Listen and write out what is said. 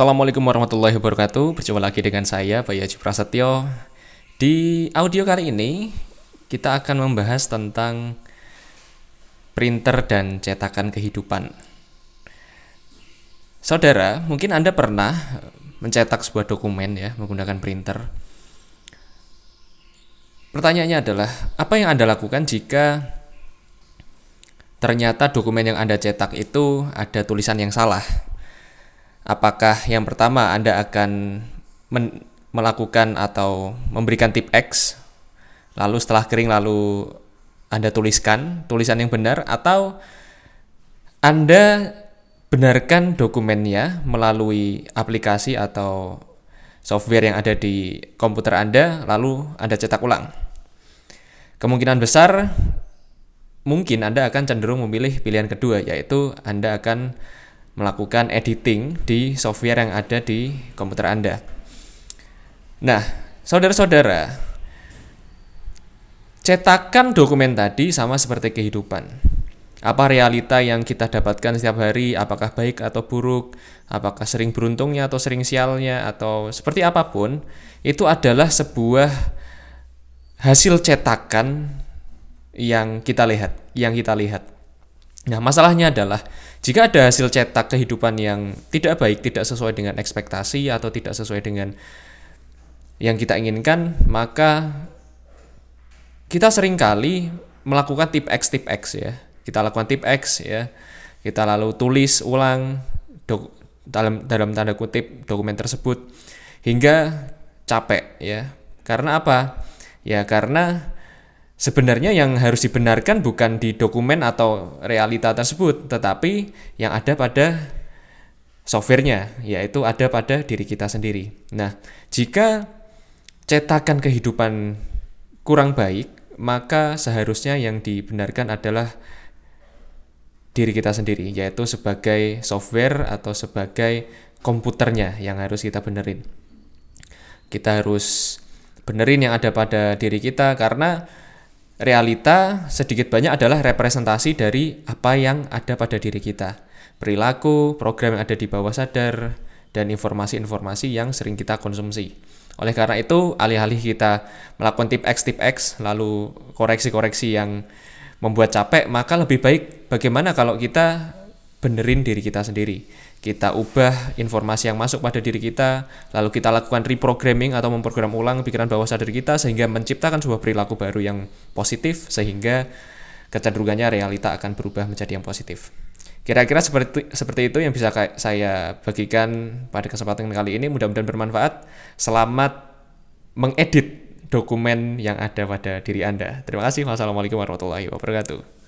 Assalamualaikum warahmatullahi wabarakatuh. Berjumpa lagi dengan saya Bayu Haji Prasetyo. Di audio kali ini kita akan membahas tentang printer dan cetakan kehidupan. Saudara, mungkin Anda pernah mencetak sebuah dokumen ya menggunakan printer. Pertanyaannya adalah, apa yang Anda lakukan jika ternyata dokumen yang Anda cetak itu ada tulisan yang salah? Apakah yang pertama Anda akan melakukan atau memberikan tip X lalu setelah kering lalu Anda tuliskan tulisan yang benar atau Anda benarkan dokumennya melalui aplikasi atau software yang ada di komputer Anda lalu Anda cetak ulang. Kemungkinan besar mungkin Anda akan cenderung memilih pilihan kedua yaitu Anda akan melakukan editing di software yang ada di komputer Anda. Nah, saudara-saudara, cetakan dokumen tadi sama seperti kehidupan. Apa realita yang kita dapatkan setiap hari, apakah baik atau buruk, apakah sering beruntungnya atau sering sialnya, atau seperti apa pun, itu adalah sebuah hasil cetakan yang kita lihat, yang kita lihat. Nah, masalahnya adalah jika ada hasil cetak kehidupan yang tidak baik, tidak sesuai dengan ekspektasi atau tidak sesuai dengan yang kita inginkan, maka kita sering kali melakukan tip X tip X ya. Kita lakukan tip X ya. Kita lalu tulis ulang dalam dalam tanda kutip dokumen tersebut hingga capek ya. Karena apa? Ya karena Sebenarnya yang harus dibenarkan bukan di dokumen atau realita tersebut, tetapi yang ada pada softwarenya, yaitu ada pada diri kita sendiri. Nah, jika cetakan kehidupan kurang baik, maka seharusnya yang dibenarkan adalah diri kita sendiri, yaitu sebagai software atau sebagai komputernya yang harus kita benerin. Kita harus benerin yang ada pada diri kita karena realita sedikit banyak adalah representasi dari apa yang ada pada diri kita. Perilaku, program yang ada di bawah sadar, dan informasi-informasi yang sering kita konsumsi. Oleh karena itu, alih-alih kita melakukan tip X, tip X, lalu koreksi-koreksi yang membuat capek, maka lebih baik bagaimana kalau kita benerin diri kita sendiri kita ubah informasi yang masuk pada diri kita, lalu kita lakukan reprogramming atau memprogram ulang pikiran bawah sadar kita sehingga menciptakan sebuah perilaku baru yang positif sehingga kecenderungannya realita akan berubah menjadi yang positif. Kira-kira seperti seperti itu yang bisa saya bagikan pada kesempatan kali ini. Mudah-mudahan bermanfaat. Selamat mengedit dokumen yang ada pada diri Anda. Terima kasih. Wassalamualaikum warahmatullahi wabarakatuh.